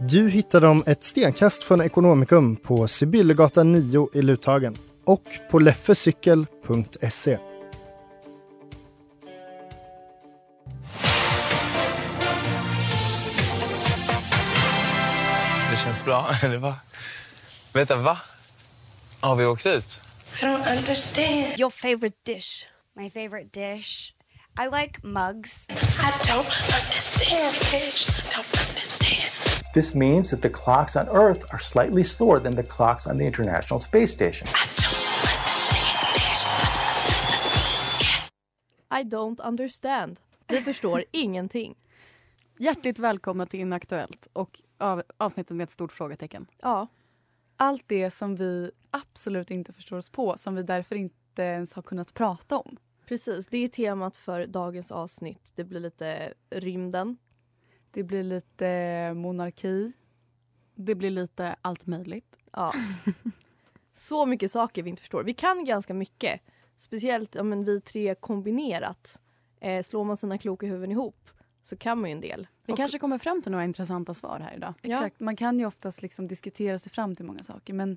Du hittar dem ett stenkast från Ekonomikum på Sibyllegatan 9 i Luthagen och på leffecykel.se. Det känns bra, eller va? Vänta, va? Har vi åkt ut? I don't understand. Your favorite dish? My favorite dish? I like mugs. I don't understand, bitch. Don't understand. This means that the clocks on Earth are slightly slower than the clocks on the International Space Station. I don't understand. Vi förstår ingenting. Hjärtligt välkomna till Inaktuellt och av, avsnittet med ett stort frågetecken. Ja. Allt det som vi absolut inte förstår oss på, som vi därför inte ens har kunnat prata om. Precis, det är temat för dagens avsnitt. Det blir lite rymden. Det blir lite monarki. Det blir lite allt möjligt. Ja. Så mycket saker vi inte förstår. Vi kan ganska mycket. Speciellt ja, men vi tre kombinerat. Eh, slår man sina kloka huvuden ihop så kan man ju en del. Vi Och- kanske kommer fram till några intressanta svar här idag. Exakt. Man kan ju oftast liksom diskutera sig fram till många saker men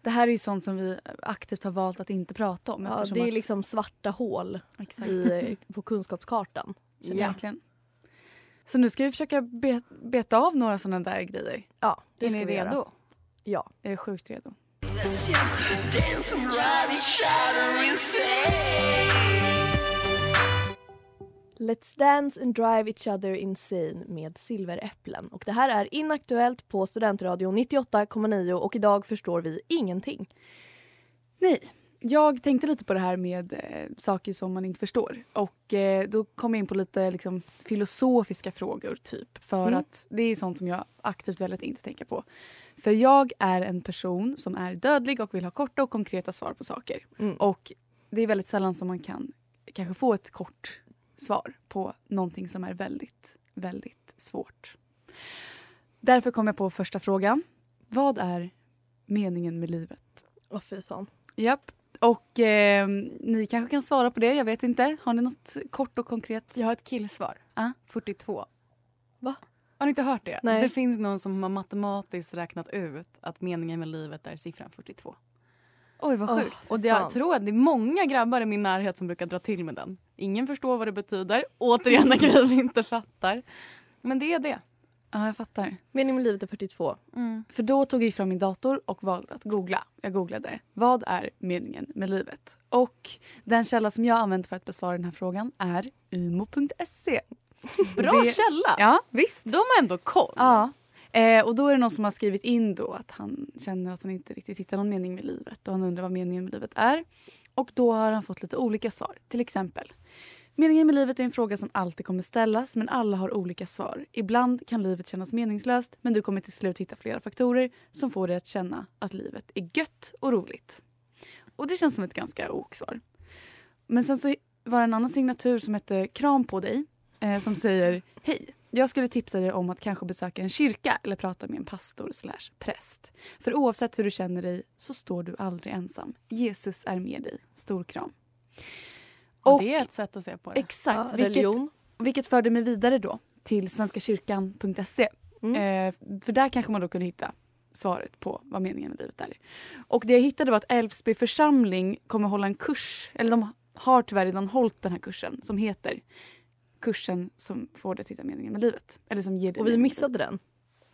det här är ju sånt som vi aktivt har valt att inte prata om. Ja, det är att- liksom svarta hål i, eh, på kunskapskartan. jag. Verkligen. Så nu ska vi försöka be- beta av några sådana där grejer. Ja, det är ska ni vi redo? göra. Ja. Jag är sjukt redo. Let's just dance and drive each other insane. Let's dance and drive each other insane med Silveräpplen. Och det här är Inaktuellt på Studentradion 98,9 och idag förstår vi ingenting. Nej, jag tänkte lite på det här med eh, saker som man inte förstår. Och eh, då kom jag in på lite liksom, filosofiska frågor typ. För Mm. att det är sånt som jag aktivt väljer att inte tänka på. För jag är en person som är dödlig och vill ha korta och konkreta svar på saker. Mm. Och det är väldigt sällan som man kan kanske få ett kort svar på någonting som är väldigt, väldigt svårt. Därför kom jag på första frågan. Vad är meningen med livet? Åh fy fan. Japp. Och eh, ni kanske kan svara på det, jag vet inte. Har ni något kort och konkret? Jag har ett killsvar. Ah. 42. Va? Har ni inte hört det? Nej. Det finns någon som har matematiskt räknat ut att meningen med livet är siffran 42. Oj, vad sjukt. Och det, jag tror att det är många grabbar i min närhet som brukar dra till med den. Ingen förstår vad det betyder. Återigen en grej vi inte fattar. Men det är det. Ja, jag fattar. Meningen med livet är 42. För då tog jag fram min dator och valde att googla. Jag googlade vad är meningen med livet? Och den källa som jag använt för att besvara den här frågan är umo.se. Bra Det- källa! Ja, visst. De har ändå koll. Ja. Eh, och då är det någon som har skrivit in då att han känner att han inte riktigt hittar någon mening med livet och han undrar vad meningen med livet är. Och då har han fått lite olika svar. Till exempel. Meningen med livet är en fråga som alltid kommer ställas men alla har olika svar. Ibland kan livet kännas meningslöst men du kommer till slut hitta flera faktorer som får dig att känna att livet är gött och roligt. Och det känns som ett ganska ok-svar. Men sen så var det en annan signatur som hette Kram på dig eh, som säger Hej, jag skulle tipsa dig om att kanske besöka en kyrka eller prata med en pastor slash präst. För oavsett hur du känner dig så står du aldrig ensam. Jesus är med dig. Stor kram. Och det är ett sätt att se på det. Exakt. Ja, vilket, religion. vilket förde mig vidare då till svenskakyrkan.se. Mm. Eh, för där kanske man då kunde hitta svaret på vad meningen med livet är. Och det jag hittade var att Älvsby församling kommer hålla en kurs, eller de har tyvärr redan hållit den här kursen som heter kursen som får dig att hitta meningen med livet. Eller som ger Och vi missade den.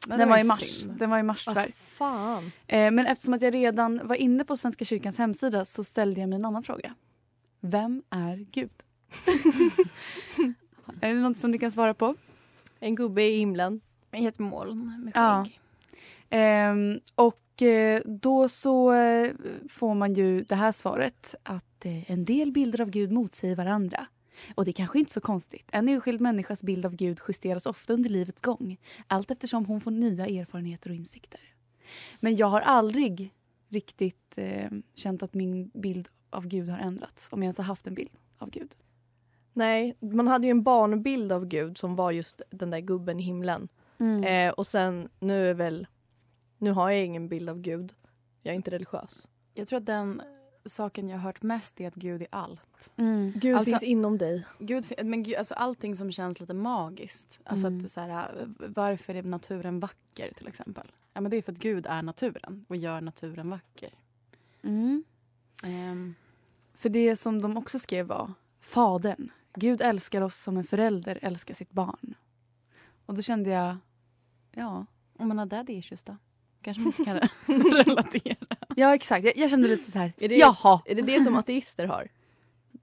det Den var i mars. synd. Den var i mars tyvärr. Fan. Eh, men eftersom att jag redan var inne på Svenska kyrkans hemsida så ställde jag mig en annan fråga. Vem är Gud? är det något som ni kan svara på? En gubbe i himlen. I ett moln med Ja. skägg. Ehm, och eh, då så eh, får man ju det här svaret att eh, en del bilder av Gud motsäger varandra. Och det är kanske inte så konstigt. En enskild människas bild av Gud justeras ofta under livets gång. Allt eftersom hon får nya erfarenheter och insikter. Men jag har aldrig riktigt eh, känt att min bild av Gud har ändrats. Om jag ens har haft en bild av Gud. Nej, man hade ju en barnbild av Gud som var just den där gubben i himlen. Eh, och sen nu är väl... Nu har jag ingen bild av Gud. Jag är inte religiös. Jag tror att den saken jag har hört mest är att Gud är allt. Mm. Gud Alltså- finns inom dig. Gud, men Gud, alltså allting som känns lite magiskt. Alltså Mm. att så här, varför är naturen vacker till exempel? Ja, men det är för att Gud är naturen och gör naturen vacker. Mm. Ehm, För det som de också skrev var Fadern. Gud älskar oss som en förälder älskar sitt barn. Och då kände jag, ja. om man har daddy issues då? Kanske man kan relatera. Ja exakt, jag, jag kände lite så här, Är det, jaha. Är det det som ateister har?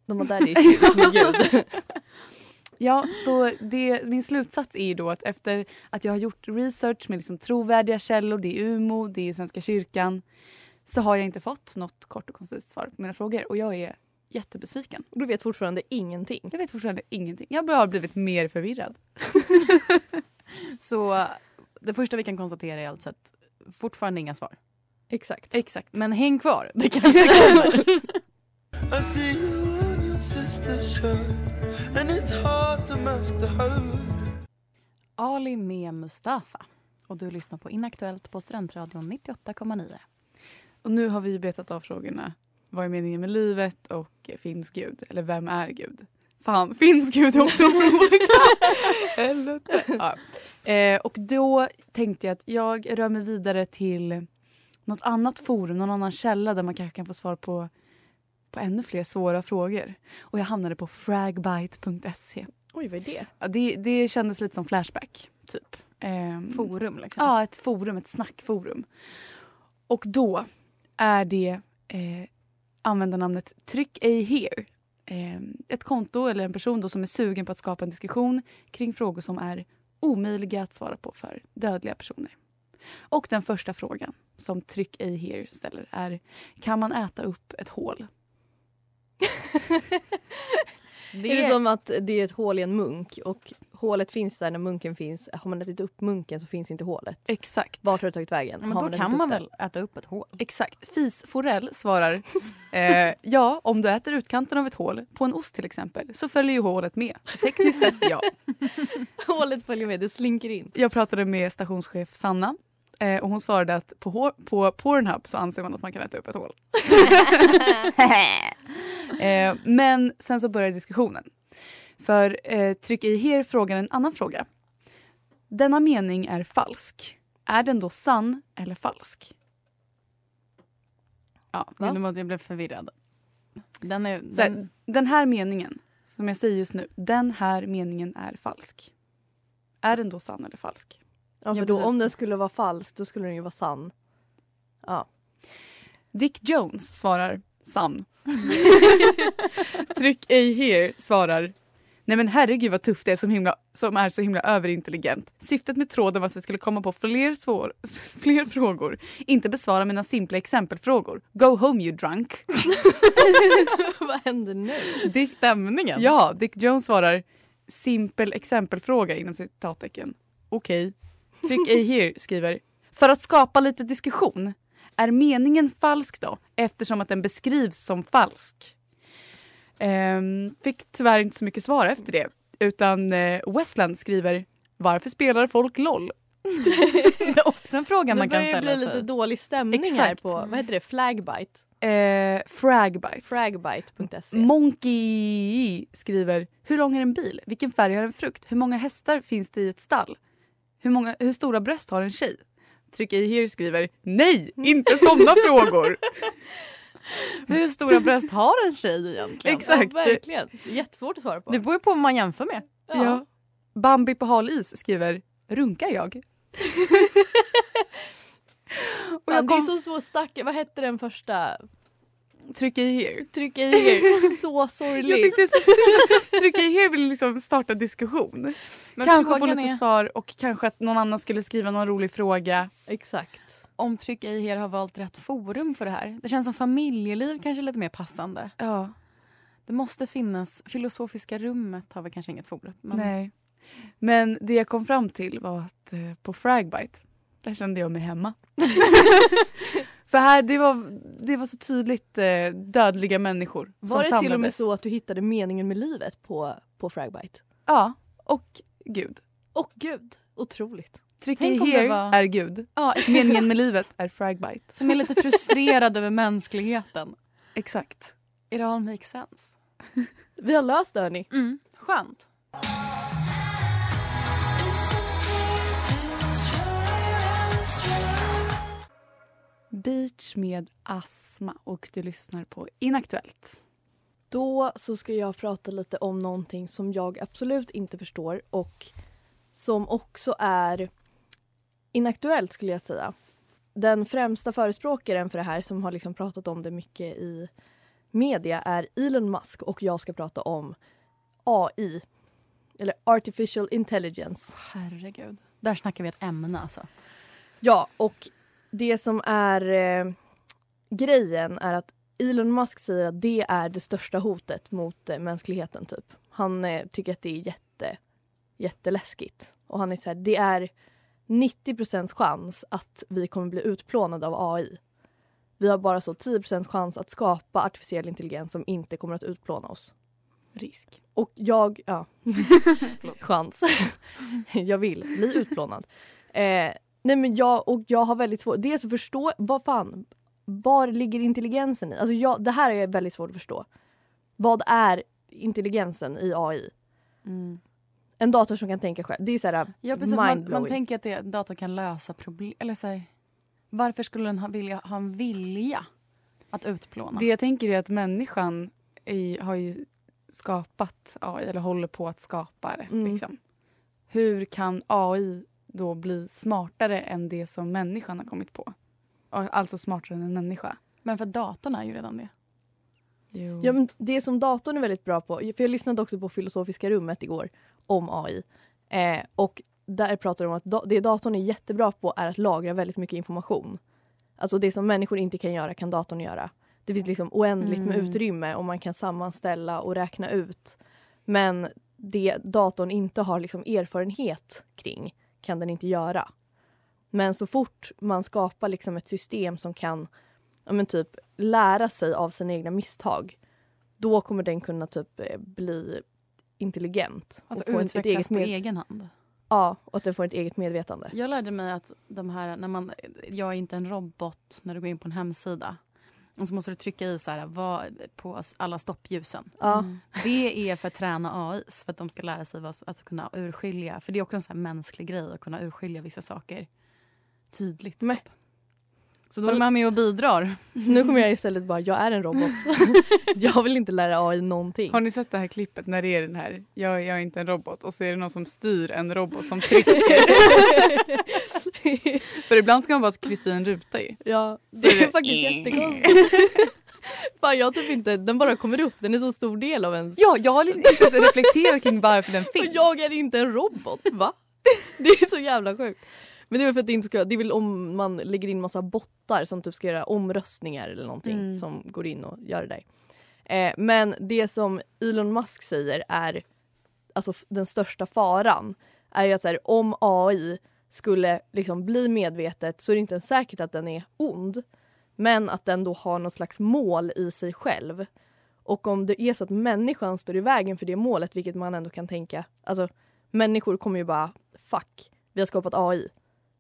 De har daddy issues med Gud. Ja, så det, min slutsats är ju då att efter att jag har gjort research med liksom trovärdiga källor, det är UMO, det är Svenska kyrkan, så har jag inte fått något kort och koncist svar på mina frågor. Och jag är jättebesviken. Du vet fortfarande ingenting. Jag vet fortfarande ingenting. Jag har blivit mer förvirrad. Så det första vi kan konstatera är alltså att fortfarande inga svar. Exakt. Exakt. Men häng kvar, det kanske kommer. I see you on your sister's shirt, and it's hard to mask the hurt. Ali med Mustafa. Och du lyssnar på Inaktuellt på Studentradion 98,9. Och nu har vi betat av frågorna. Vad är meningen med livet och eh, finns Gud? Eller vem är Gud? Fan, finns Gud också en fråga? Helvete. ja. eh, och då tänkte jag att jag rör mig vidare till något annat forum, någon annan källa där man kanske kan få svar på, på ännu fler svåra frågor. Och jag hamnade på fragbite.se. Oj, vad är det? Ja, det, det kändes lite som Flashback, typ. Ehm, Forum liksom. Ja, ett forum, ett snackforum. Och då är det eh, användarnamnet Tryck ej here. Eh, ett konto eller en person då som är sugen på att skapa en diskussion kring frågor som är omöjliga att svara på för dödliga personer. Och den första frågan som Tryck ej here ställer är Kan man äta upp ett hål? Är det som att det är ett hål i en munk och hålet finns där när munken finns. Har man ätit upp munken så finns inte hålet. Exakt. Vart har det tagit vägen? Men har då ätit kan man väl äta upp ett hål? Exakt. Fis Forell svarar eh, ja, om du äter utkanten av ett hål, på en ost till exempel, så följer ju hålet med. Så tekniskt sett ja. Hålet följer med, det slinker in. Jag pratade med stationschef Sanna eh, och hon svarade att på, hår- på Pornhub så anser man att man kan äta upp ett hål. eh, men sen så började diskussionen. För eh, Tryck i here frågar en annan fråga. Denna mening är falsk. Är den då sann eller falsk? Ja, Va? Genom att jag blev förvirrad. Den är... Så här, Den, den här meningen, som jag säger just nu, den här meningen är falsk. Är den då sann eller falsk? Ja, för då, om den skulle vara falsk då skulle den ju vara sann. Ja. Dick Jones svarar sann. Tryck ej here svarar Nej men herregud vad tufft det är som, himla, som är så himla överintelligent. Syftet med tråden var att vi skulle komma på fler, svår, fler frågor. Inte besvara mina simpla exempelfrågor. Go home you drunk. Vad händer nu? Det är stämningen. Ja, Dick Jones svarar simpel exempelfråga inom citattecken. Okej. Tryck ej here skriver för att skapa lite diskussion. Är meningen falsk då eftersom att den beskrivs som falsk? Ehm, fick tyvärr inte så mycket svar efter det utan eh, Westland skriver varför spelar folk LOL? det är också en fråga Det man kan börjar ställa bli sig. lite dålig stämning här Exakt. på, vad heter det, flagbite? Eh, Fragbite. Fragbite.se. Monkey skriver Hur lång är en bil? Vilken färg har en frukt? Hur många hästar finns det i ett stall? Hur, många, hur stora bröst har en tjej? Tryck i here skriver Nej, inte sådana frågor. Hur stora bröst har en tjej egentligen? Exakt. Ja, verkligen. Jättesvårt att svara på. Det beror ju på vad man jämför med. Ja. Bambi på hal is skriver Runkar jag? Och Ja, jag det är kom, så, så stack. Vad hette den första? trycka i here. Tryck i er. Så sorgligt. Jag tyckte det är så synd. Trycka i here vill liksom starta diskussion. Men kanske få lite är- svar och kanske att någon annan skulle skriva någon rolig fråga. Exakt. Om Tryck i her har valt rätt forum för det här. Det känns som familjeliv kanske är lite mer passande. Ja. Det måste finnas. Filosofiska rummet har väl kanske inget forum. Men Nej. Men det jag kom fram till var att eh, på Fragbite, där kände jag mig hemma. För här, det var, det var så tydligt eh, dödliga människor Var som det till och med samlades. så att du hittade meningen med livet på, på Fragbite? Ja, och Gud. Och gud, otroligt. Det here var- är Gud. Ja. Meningen med livet är Fragbite. Som är lite frustrerad över mänskligheten. Exakt. It all makes sense. Vi har löst det hörni. Mm. Skönt. Beach med astma och du lyssnar på Inaktuellt. Då så ska jag prata lite om någonting som jag absolut inte förstår och som också är inaktuellt skulle jag säga. Den främsta förespråkaren för det här som har liksom pratat om det mycket i media är Elon Musk och jag ska prata om AI. Eller Artificial Intelligence. Herregud. Där snackar vi ett ämne alltså. Ja, och det som är eh, grejen är att Elon Musk säger att det är det största hotet mot eh, mänskligheten. typ. Han eh, tycker att det är jätte, jätteläskigt. Och han är så här, det är 90% chans att vi kommer bli utplånade av AI. Vi har bara så 10% chans att skapa artificiell intelligens som inte kommer att utplåna oss. Risk. Och jag, ja, chans. jag vill bli utplånad. Eh, nej men jag, och jag har väldigt svårt, dels att förstå, vad fan, var ligger intelligensen i? Alltså jag, det här är väldigt svårt att förstå. Vad är intelligensen i AI? En dator som kan tänka själv. Det är så här Ja, precis. Man, man tänker att det, datorn kan lösa problem. Eller så här, varför skulle den ha, vilja, ha en vilja att utplåna? Det jag tänker är att människan är, har ju skapat AI, eller håller på att skapa det. Mm. Liksom. Hur kan AI då bli smartare än det som människan har kommit på? Alltså smartare än en människa. Men för datorn är ju redan det. Jo. Ja, men det som datorn är väldigt bra på, för jag lyssnade också på Filosofiska rummet igår om AI. Eh, och där pratar de om att da- det datorn är jättebra på är att lagra väldigt mycket information. Alltså det som människor inte kan göra kan datorn göra. Det finns liksom oändligt med Mm. utrymme och man kan sammanställa och räkna ut. Men det datorn inte har liksom erfarenhet kring kan den inte göra. Men så fort man skapar liksom ett system som kan ja, men typ, lära sig av sina egna misstag då kommer den kunna typ eh, bli intelligent. Alltså och få ett, ett utvecklas eget på med- egen hand. Ja, och att den får ett eget medvetande. Jag lärde mig att de här, när man, jag är inte en robot när du går in på en hemsida. Och så måste du trycka i så här, vad, på alla stoppljusen. Ja. Det är för att träna AI, för att de ska lära sig vad, att kunna urskilja. För det är också en sån här mänsklig grej att kunna urskilja vissa saker tydligt. Men- typ. Så då är man med och bidrar. Nu kommer jag istället bara, jag är en robot. jag vill inte lära AI någonting. Har ni sett det här klippet när det är den här, jag, jag är inte en robot och så är det någon som styr en robot som trycker. För ibland ska man i en ruta ju. Ja, Så det är är det- faktiskt jättekonstigt. Fan, jag typ inte, den bara kommer upp, den är så stor del av ens... Ja, jag har inte reflekterat kring varför den Och finns. jag är inte en robot, va? Det är så jävla sjukt. Men det är väl för att det inte ska, det är väl om man lägger in massa bottar som typ ska göra omröstningar eller någonting Mm. som går in och gör det där. Eh, men det som Elon Musk säger är, alltså den största faran, är ju att här, om AI skulle liksom bli medvetet så är det inte ens säkert att den är ond. Men att den då har något slags mål i sig själv. Och om det är så att människan står i vägen för det målet, vilket man ändå kan tänka, alltså människor kommer ju bara fuck, vi har skapat AI,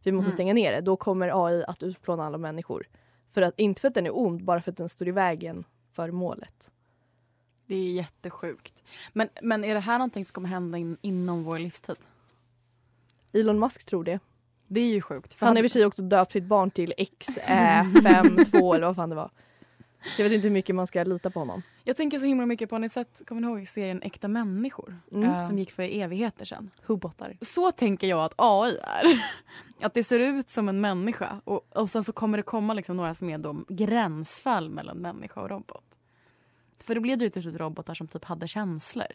vi måste Mm. stänga ner det. Då kommer AI att utplåna alla människor. För att, inte för att den är ond, bara för att den står i vägen för målet. Det är jättesjukt. Men, men är det här någonting som kommer hända in, inom vår livstid? Elon Musk tror det. Det är ju sjukt. Han har i och för sig också döpt sitt barn till X52 eller vad fan det var. Jag vet inte hur mycket man ska lita på honom. Jag tänker så himla mycket på, har ni sett, kommer ni ihåg serien Äkta människor? Mm. Eh, Som gick för evigheter sedan. Hubotar. Så tänker jag att AI är. Att det ser ut som en människa och, och sen så kommer det komma liksom några som är då gränsfall mellan människa och robot. För då blir det ju till slut robotar som typ hade känslor.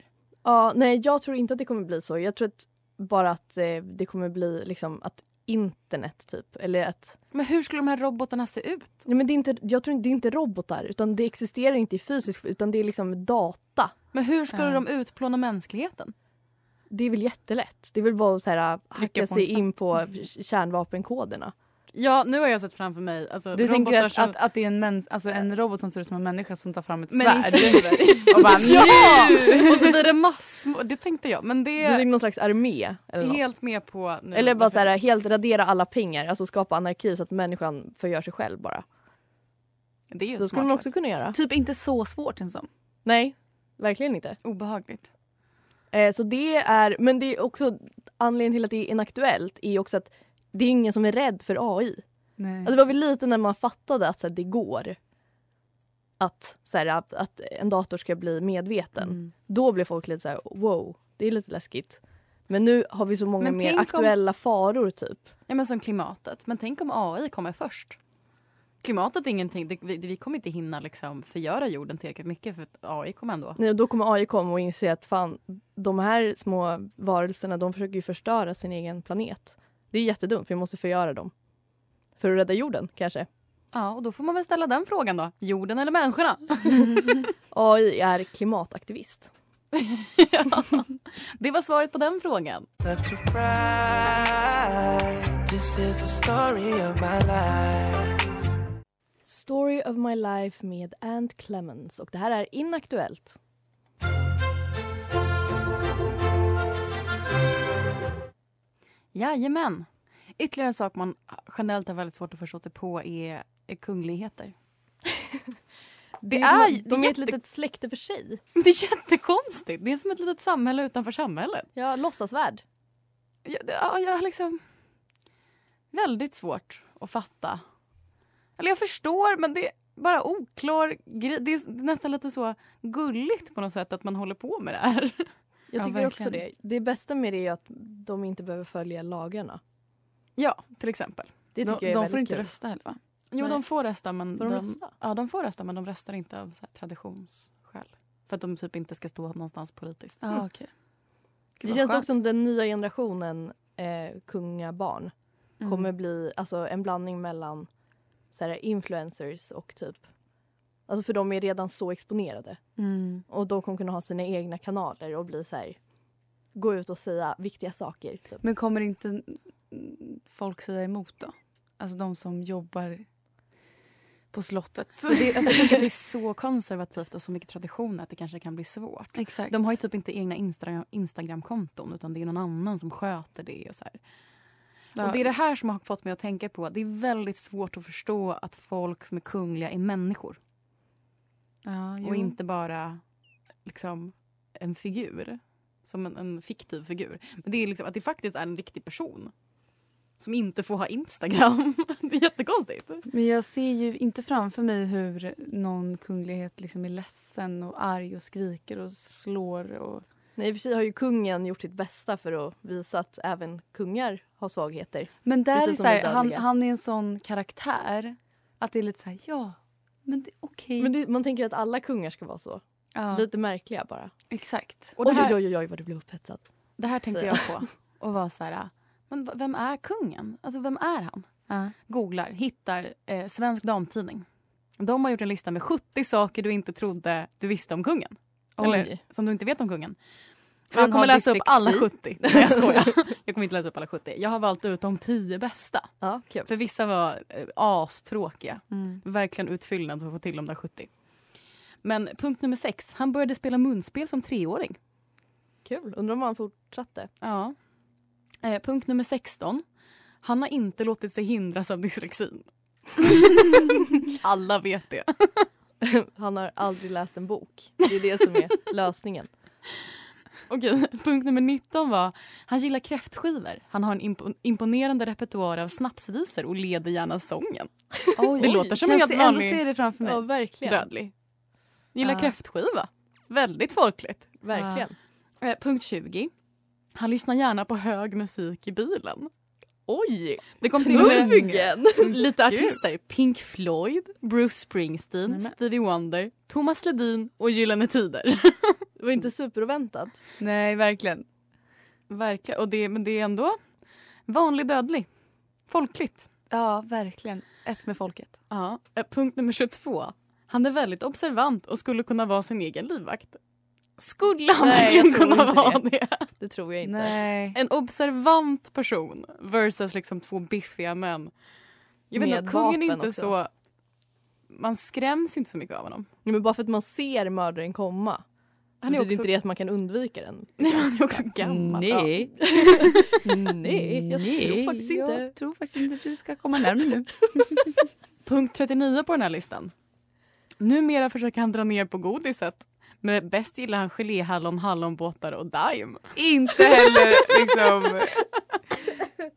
Ja, nej, jag tror inte att det kommer bli så. Jag tror att bara att eh, det kommer bli liksom att internet typ, eller att... Men hur skulle de här robotarna se ut? Nej, men det är inte, jag tror inte det är inte robotar, utan det existerar inte i fysisk, utan det är liksom data. Men hur skulle Ja. de utplåna mänskligheten? Det är väl jättelätt. Det är väl bara att så här, hacka sig in på kärnvapenkoderna. Ja, nu har jag sett framför mig alltså, Du tänker att, som... att, att det är en, mäns, alltså en robot som ser ut som en människa som tar fram ett Men svärd. och bara ja! nu! Och så blir det massor. Det tänkte jag. Men det Det är någon slags armé. Eller, något. helt med på nu. eller bara så här, helt radera alla pengar, alltså skapa anarki så att människan förgör sig själv bara. Det är ju Så skulle man också kunna göra. Typ inte så svårt ens som. Nej, verkligen inte. Obehagligt. Eh, så det är, men det är också anledningen till att det är inaktuellt är också att det är ingen som är rädd för AI. Alltså, det var väl lite när man fattade att så här, det går att, så här, att, att en dator ska bli medveten. Mm. Då blev folk lite så här: wow, det är lite läskigt. Men nu har vi så många Men mer tänk om- aktuella faror typ. Ja, men som klimatet. Men tänk om AI kommer först. Klimatet är ingenting. Det, vi, vi kommer inte hinna liksom förgöra jorden tillräckligt mycket för att AI kommer ändå. Nej, och då kommer AI komma och inse att fan, de här små varelserna de försöker förstöra sin egen planet. Det är jättedumt, för vi måste förgöra dem. För att rädda jorden kanske. Ja, och då får man väl ställa den frågan då. Jorden eller människorna? AI är klimataktivist. ja, det var svaret på den frågan. Left to right. This is the story of my life. Story of my life med Ant Clemens och det här är inaktuellt. Jajamän. Ytterligare en sak man generellt har väldigt svårt att förstå sig på är, är kungligheter. Det är är, att de det är är ett litet släkte för sig. Det är jättekonstigt. Det är som ett litet samhälle utanför samhället. Ja, låtsasvärld. Ja, det- ja, jag liksom väldigt svårt att fatta. Eller jag förstår, men det är bara oklar grej. Det är nästan lite så gulligt på något sätt att man håller på med det här. Jag Ja, tycker också verkligen. det. Det bästa med det är att de inte behöver följa lagarna. Ja, till exempel. Det De, tycker jag är de får inte kul. rösta heller va? Jo, Nej. de får rösta, men Får de rösta? Ja, de får rösta, men de röstar inte av så traditionsskäl. För att de typ inte ska stå någonstans politiskt. Ja, okej. Gud, Det vad känns dock skönt. som den nya generationen eh, kungabarn Mm. kommer bli alltså, en blandning mellan så här, influencers och typ... Alltså för de är redan så exponerade. Mm. Och de kommer kunna ha sina egna kanaler och bli så här... Gå ut och säga viktiga saker. Typ. Men kommer inte folk säga emot då? Alltså de som jobbar på slottet. Det, alltså, jag tänker att det är så konservativt och så mycket tradition att det kanske kan bli svårt. Exakt. De har ju typ inte egna Instagram, Instagramkonton utan det är någon annan som sköter det. Och, så här. Ja. och Det är det här som har fått mig att tänka på det är väldigt svårt att förstå att folk som är kungliga är människor. Ja. Och inte bara liksom, en figur. Som en, en fiktiv figur. Men det är liksom att det faktiskt är en riktig person. Som inte får ha Instagram. det är jättekonstigt. Men jag ser ju inte framför mig hur någon kunglighet liksom är ledsen och arg och skriker och slår. Och... Nej, I och för sig har ju kungen gjort sitt bästa för att visa att även kungar har svagheter. Men där är så här, han, han är en sån karaktär att det är lite så här, ja, men det är okej. Men det, man tänker att alla kungar ska vara så. ja, Lite märkliga bara. exakt. Och det oj, här- oj, oj, oj vad du blev upphetsad. Det här tänkte Så. jag på. Och var så här, men vem är kungen? Alltså vem är han? Ja. Googlar, hittar eh, Svensk Damtidning. De har gjort en lista med 70 saker du inte trodde du visste om kungen. Oj. Eller som du inte vet om kungen. Han jag kommer läsa upp alla 70. Nej jag skojar. Jag kommer inte läsa upp alla 70. Jag har valt ut de 10 bästa. Ja, kul. För vissa var eh, astråkiga. Mm. Verkligen utfyllnad för att få till de där 70. Men punkt nummer sex. Han började spela munspel som treåring. Kul. Undrar om han fortsatte. Ja. Eh, punkt nummer 16. Han har inte låtit sig hindras av dyslexin. Alla vet det. Han har aldrig läst en bok. Det är det som är lösningen. Okej, punkt nummer 19 var han gillar kräftskivor. Han har en impo- imponerande repertoar av snapsvisor och leder gärna sången. Oj, det låter som en helt ändå vanlig se det framför mig. Ja, verkligen. dödlig. Gillar Ja. kräftskiva. Väldigt folkligt. Verkligen. Eh, punkt 20. Han lyssnar gärna på hög musik i bilen. Oj! Det kom till Kungen! lite artister. Pink Floyd, Bruce Springsteen, Stevie Wonder, Thomas Ledin och Gyllene Tider. Det var inte superoväntat. Nej, verkligen. Verkligen. Och det, men det är ändå vanlig dödlig. Folkligt. Ja, verkligen. Ett med folket. Ja. Eh, Punkt nummer 22. Han är väldigt observant och skulle kunna vara sin egen livvakt. Skulle han verkligen kunna vara det. det? Det tror jag inte. Nej. En observant person versus liksom två biffiga män. Jag vet inte, kungen är inte också. så... Man skräms ju inte så mycket av honom. Men bara för att man ser mördaren komma. Han är också- inte det att man kan undvika den. Nej, han är också gammal. Nej. Nej, jag tror faktiskt inte. Jag tror faktiskt inte att du ska komma närmare nu. Punkt 39 på den här listan. Numera försöker han dra ner på godiset. Men bäst gillar han geléhallon, hallonbåtar och Daim. inte heller liksom...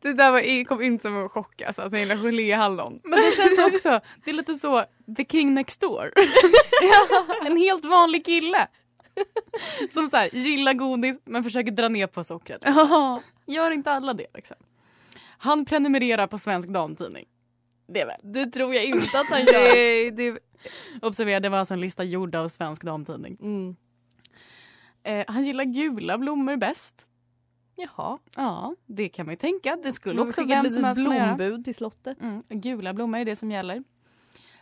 Det där var, kom inte som en chock alltså, att han gillar geléhallon. Men det känns också, det är lite så the king next door. En helt vanlig kille. Som så här, gillar godis men försöker dra ner på sockret. Ja. Gör inte alla det liksom? Han prenumererar på Svensk Damtidning. Det väl? Det tror jag inte att han gör. Det, det, Observera, det var alltså en lista gjord av Svensk Damtidning. Mm. Eh, han gillar gula blommor bäst. Jaha. Ja, det kan man ju tänka. Det skulle också vem som helst blombud till slottet. Mm, gula blommor är det som gäller.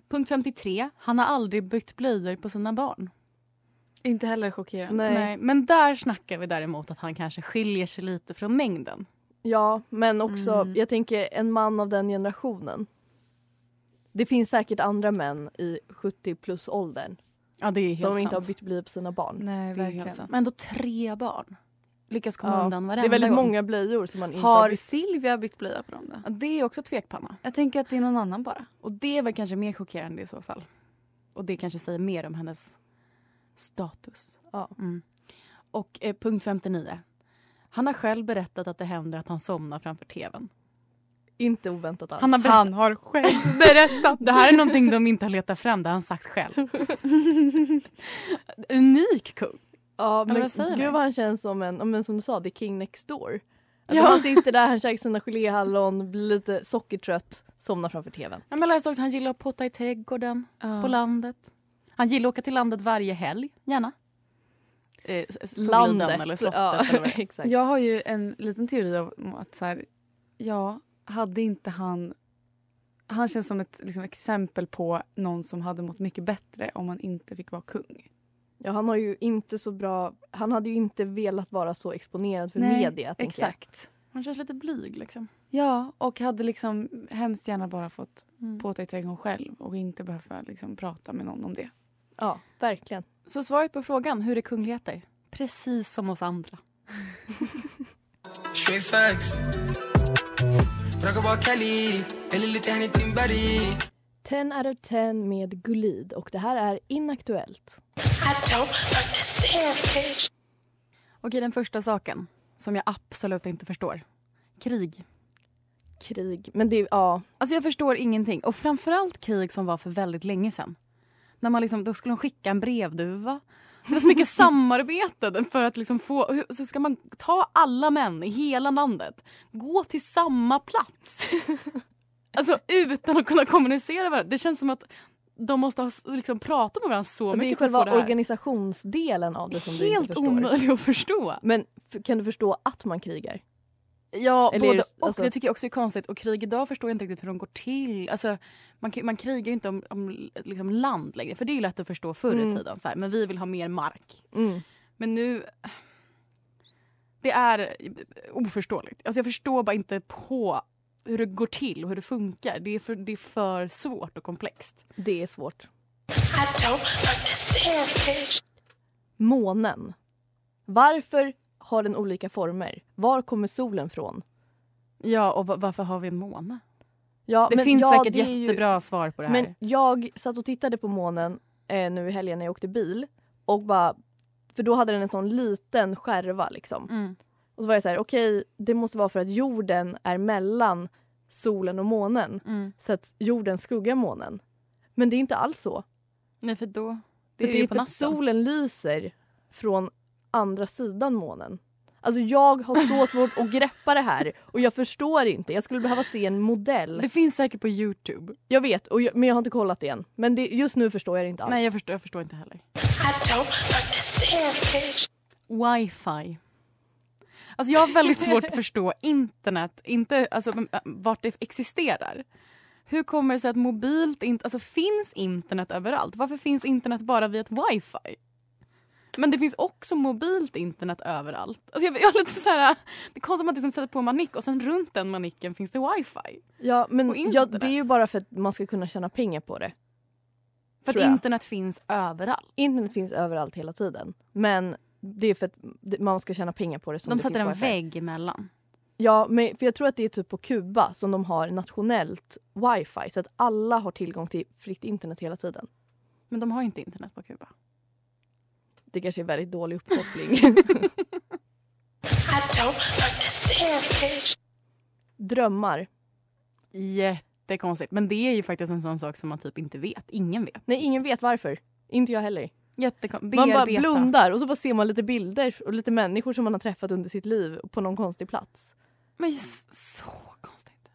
Punkt 53. Han har aldrig bytt blöjor på sina barn. Inte heller chockerande. Nej. Men där snackar vi däremot att han kanske skiljer sig lite från mängden. Ja, men också, Mm. jag tänker en man av den generationen. Det finns säkert andra män i 70 plus åldern Ja, det är helt som sant. inte har bytt blöja på sina barn. Nej, Det är verkligen. Men ändå tre barn. Lyckas komma Ja, undan det varenda är väldigt gång. många blöjor som man inte har Har. Silvia bytt blöja på dem då? Ja, det är också tvekpanna. Jag tänker att det är någon annan bara. Och det är väl kanske mer chockerande i så fall. Och det kanske säger mer om hennes status. Ja. Mm. Och eh, punkt 59. Han har själv berättat att det händer att han somnar framför tvn. Inte oväntat alls. Han har berättat. Han har själv berättat. Det här är någonting de inte har letat fram, det har han sagt själv. Unik kung. Ja, men vad gud vad han känns som en, ja, men som du sa, the king next door. Alltså Ja. Han sitter där, han käkar sina geléhallon, blir lite sockertrött, somnar framför tvn. Ja, men Jag läste också att han gillar att potta i trädgården på landet. Han gillar att åka till landet varje helg, gärna. Eh, Landet. eller slottet. Ja, eller vad exakt. Jag har ju en liten teori om att så här, ja, hade inte han... Han känns som ett liksom, exempel på någon som hade mått mycket bättre om han inte fick vara kung. Ja, han har ju inte så bra, han hade ju inte velat vara så exponerad för Nej, media. tänker jag. Exakt. Han känns lite blyg liksom. Ja, och hade liksom hemskt gärna bara fått Mm. påta i trädgården själv och inte behöva liksom, prata med någon om det. Ja, verkligen. Så svaret på frågan, hur är kungligheter? Precis som oss andra. 10 out of 10 med Gulid och det här är Inaktuellt. Okej, den första saken som jag absolut inte förstår. Krig. Krig, men det, ja. Alltså jag förstår ingenting. Och framförallt krig som var för väldigt länge sedan. När man liksom, då skulle de skicka en brevduva. Det var så mycket samarbete för att liksom få... Så ska man ta alla män i hela landet, gå till samma plats. Alltså utan att kunna kommunicera varandra. Det känns som att de måste ha liksom, pratat med varandra så Och det är mycket själva det organisationsdelen av det som du inte Helt förstår. omöjligt att förstå. Men kan du förstå att man krigar? Ja, Eller både det- och. alltså- Det tycker jag också är konstigt. Och krig idag förstår jag inte riktigt hur de går till. Alltså, man, man krigar ju inte om, om liksom land längre. För det är ju lätt att förstå förr i Mm. tiden. Så här, men vi vill ha mer mark. Mm. Men nu... Det är oförståeligt. Alltså jag förstår bara inte på hur det går till och hur det funkar. Det är för, det är för svårt och komplext. Det är svårt. I. Månen. Varför har den olika former? Var kommer solen från? Ja, och va- varför har vi en måne? Ja, det men finns ja, säkert det är ju- jättebra svar på det här. Men jag satt och tittade på månen eh, nu i helgen när jag åkte bil och bara För då hade den en sån liten skärva liksom. Mm. Och så var jag så här, okej det måste vara för att jorden är mellan solen och månen. Mm. Så att jorden skuggar månen. Men det är inte alls så. Nej, för då... Det Det är är, det på för att solen lyser från andra sidan månen. Alltså jag har så svårt att greppa det här och jag förstår inte. Jag skulle behöva se en modell. Det finns säkert på Youtube. Jag vet, och jag, men jag har inte kollat det än. Men det, just nu förstår jag det inte alls. Nej, jag förstår, jag förstår inte heller. Wifi. Alltså jag har väldigt svårt att förstå internet, inte alltså m- vart det existerar. Hur kommer det sig att mobilt inte, alltså finns internet överallt? Varför finns internet bara via ett wifi? Men det finns också mobilt internet överallt. Alltså jag, jag har lite så här, det är konstigt att man liksom sätter på en manick och sen runt den manicken finns det wifi. Ja, men ja, det är ju bara för att man ska kunna tjäna pengar på det. För att internet finns överallt. Internet finns överallt hela tiden. Men det är för att man ska tjäna pengar på det. Som De det sätter en wifi. vägg emellan. Ja, men för jag tror att det är typ på Kuba som de har nationellt wifi. Så att alla har tillgång till fritt internet hela tiden. Men de har inte internet på Kuba. Det kanske är väldigt dålig uppkoppling. Drömmar. Jättekonstigt. Men det är ju faktiskt en sån sak som man typ inte vet. Ingen vet. Nej, ingen vet varför. Inte jag heller. Jättekonstigt. Man bara blundar och så bara ser man lite bilder och lite människor som man har träffat under sitt liv på någon konstig plats. Men så konstigt.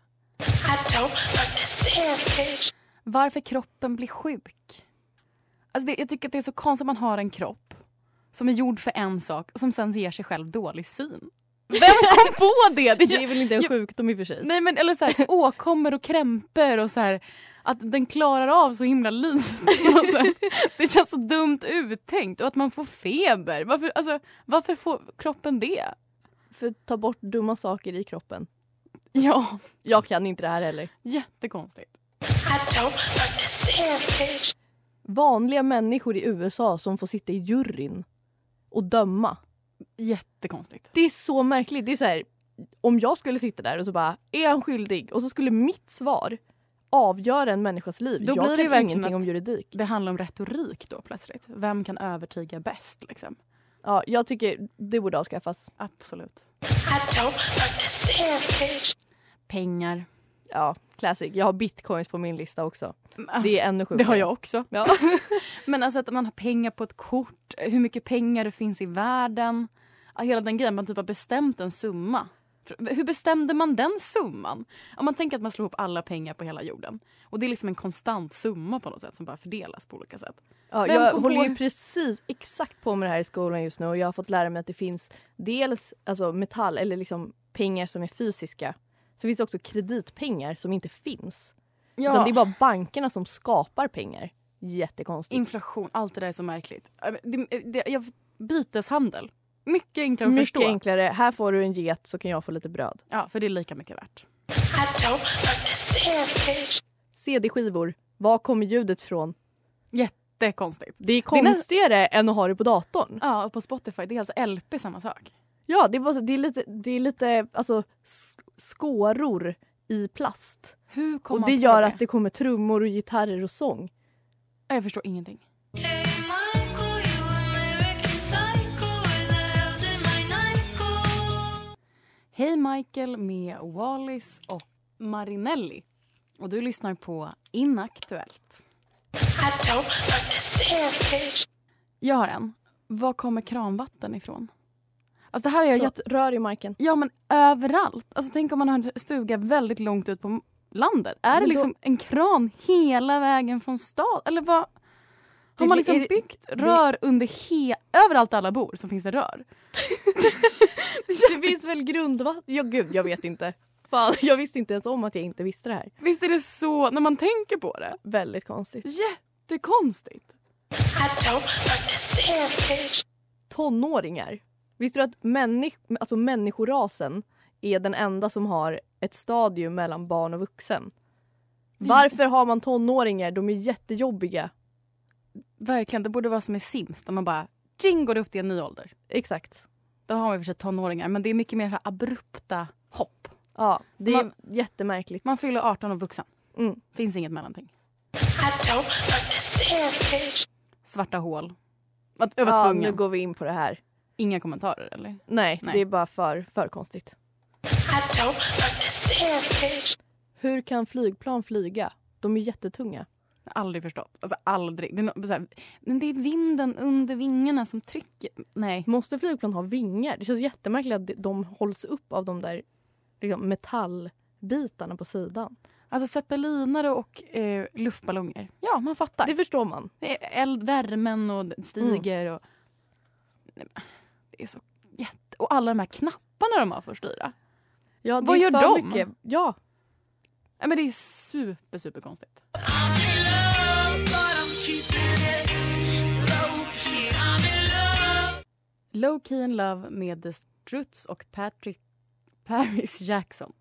Varför kroppen blir sjuk. Alltså det, jag tycker att det är så konstigt att man har en kropp som är gjord för en sak och som sen ger sig själv dålig syn. Vem kom på det? Det är väl inte en sjukdom i och för sig. Nej men eller så här, åkommor och krämpor och så här, att den klarar av så himla lite. Det känns så dumt uttänkt och att man får feber. Varför, alltså, varför får kroppen det? För att ta bort dumma saker i kroppen. Ja, Jag kan inte det här heller. jättekonstigt. Vanliga människor i USA som får sitta i juryn och döma. Jättekonstigt. Det är så märkligt. Det är så här, om jag skulle sitta där och så bara, är han skyldig? Och så skulle mitt svar avgöra en människas liv. Då jag blir det kan ingenting om juridik. Det handlar om retorik då plötsligt. Vem kan övertyga bäst liksom? Ja, jag tycker det borde avskaffas. Absolut. Pengar. Ja, classic. Jag har bitcoins på min lista också. Alltså, det är ännu sjukare. Det har jag också. Ja. Men alltså att man har pengar på ett kort, hur mycket pengar det finns i världen. Hela den grejen, man typ har bestämt en summa. Hur bestämde man den summan? Om man tänker att man slår ihop alla pengar på hela jorden. Och det är liksom en konstant summa på något sätt som bara fördelas på olika sätt. Ja, Vem jag håller på- ju precis exakt på med det här i skolan just nu och jag har fått lära mig att det finns dels alltså metall eller liksom pengar som är fysiska. Så finns det också kreditpengar som inte finns. Ja. Utan det är bara bankerna som skapar pengar. Jättekonstigt. Inflation, allt det där är så märkligt. Äh, Det, det, jag, byteshandel, mycket enklare att Mycket förstå. enklare. Här får du en get så kan jag få lite bröd. Ja, för det är lika mycket värt. CD-skivor. Var kommer ljudet från? Jättekonstigt. Det är är näst- konstigare än att ha det på datorn. Ja, och på Spotify, det är alltså LP samma sak. Ja, det är, bara, det är lite, det är lite alltså, skåror i plast. Hur kom Och man det på gör det? att det kommer trummor och gitarrer och sång. Jag förstår ingenting. Hej Michael med Wallis och Marinelli. Och du lyssnar på Inaktuellt. I don't understand, bitch. Jag har en. Var kommer kranvatten ifrån? Alltså det här har jag att rör i marken. Ja men överallt. Alltså tänk om man har en stuga väldigt långt ut på landet. Är det Men då- liksom en kran hela vägen från stad? Eller vad? Har Det man är- liksom är det- byggt det- rör under he... Överallt alla bor så finns det rör. Det finns väl grundvatten? Ja, gud, jag vet inte. Fan, jag visste inte ens om att jag inte visste det här. Visst är det så när man tänker på det? Väldigt konstigt. Jättekonstigt. Tonåringar. Visste du att människ- alltså människorasen är den enda som har ett stadium mellan barn och vuxen? Varför har man tonåringar? De är jättejobbiga. Verkligen, det borde vara som i Sims där man bara tjing går upp till en ny ålder. Exakt. Då har man i och för sig tonåringar men det är mycket mer så här abrupta hopp. Ja, det är Man- jättemärkligt. Man fyller 18 och vuxen. Mm. Finns inget mellanting. Svarta hål. Jag var ja, tvungen. nu går vi in på det här. Inga kommentarer eller? Nej, Nej. det är bara för, för konstigt. Hur kan flygplan flyga? De är jättetunga. Jag har aldrig förstått. Alltså aldrig. Det är, no- här, men det är vinden under vingarna som trycker. Nej. Måste flygplan ha vingar? Det känns jättemärkligt att de hålls upp av de där liksom, metallbitarna på sidan. Alltså zeppelinare och eh, luftballonger. Ja, man fattar. Det förstår man. Eld, värmen och det stiger. Och... Är så jätte... Och alla de här knapparna de har för att styra. Ja, det Vad gör de? Mycket. Ja, Nej, men det är super, super konstigt. Low Key in Love med The Struts och Patrick Paris Jackson.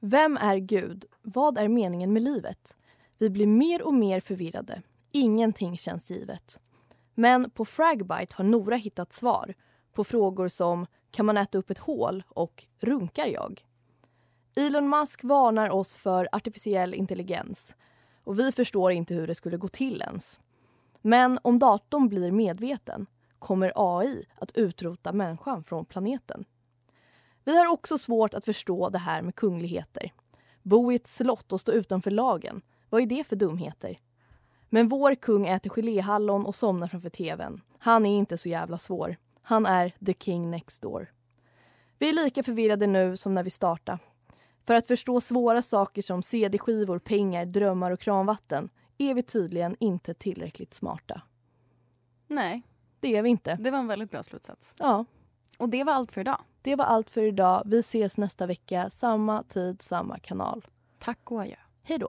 Vem är Gud? Vad är meningen med livet? Vi blir mer och mer förvirrade. Ingenting känns givet. Men på Fragbite har Nora hittat svar på frågor som kan man äta upp ett hål och runkar jag? Elon Musk varnar oss för artificiell intelligens och vi förstår inte hur det skulle gå till ens. Men om datorn blir medveten kommer AI att utrota människan från planeten. Vi har också svårt att förstå det här med kungligheter. Bo i ett slott och stå utanför lagen. Vad är det för dumheter? Men vår kung äter geléhallon och somnar framför tvn. Han är inte så jävla svår. Han är the king next door. Vi är lika förvirrade nu som när vi startade. För att förstå svåra saker som CD-skivor, pengar, drömmar och kranvatten är vi tydligen inte tillräckligt smarta. Nej, Det är vi inte. det var en väldigt bra slutsats. Ja, Och det var allt för idag. det var allt för idag. Vi ses nästa vecka, samma tid, samma kanal. Tack och adjö. Hej då!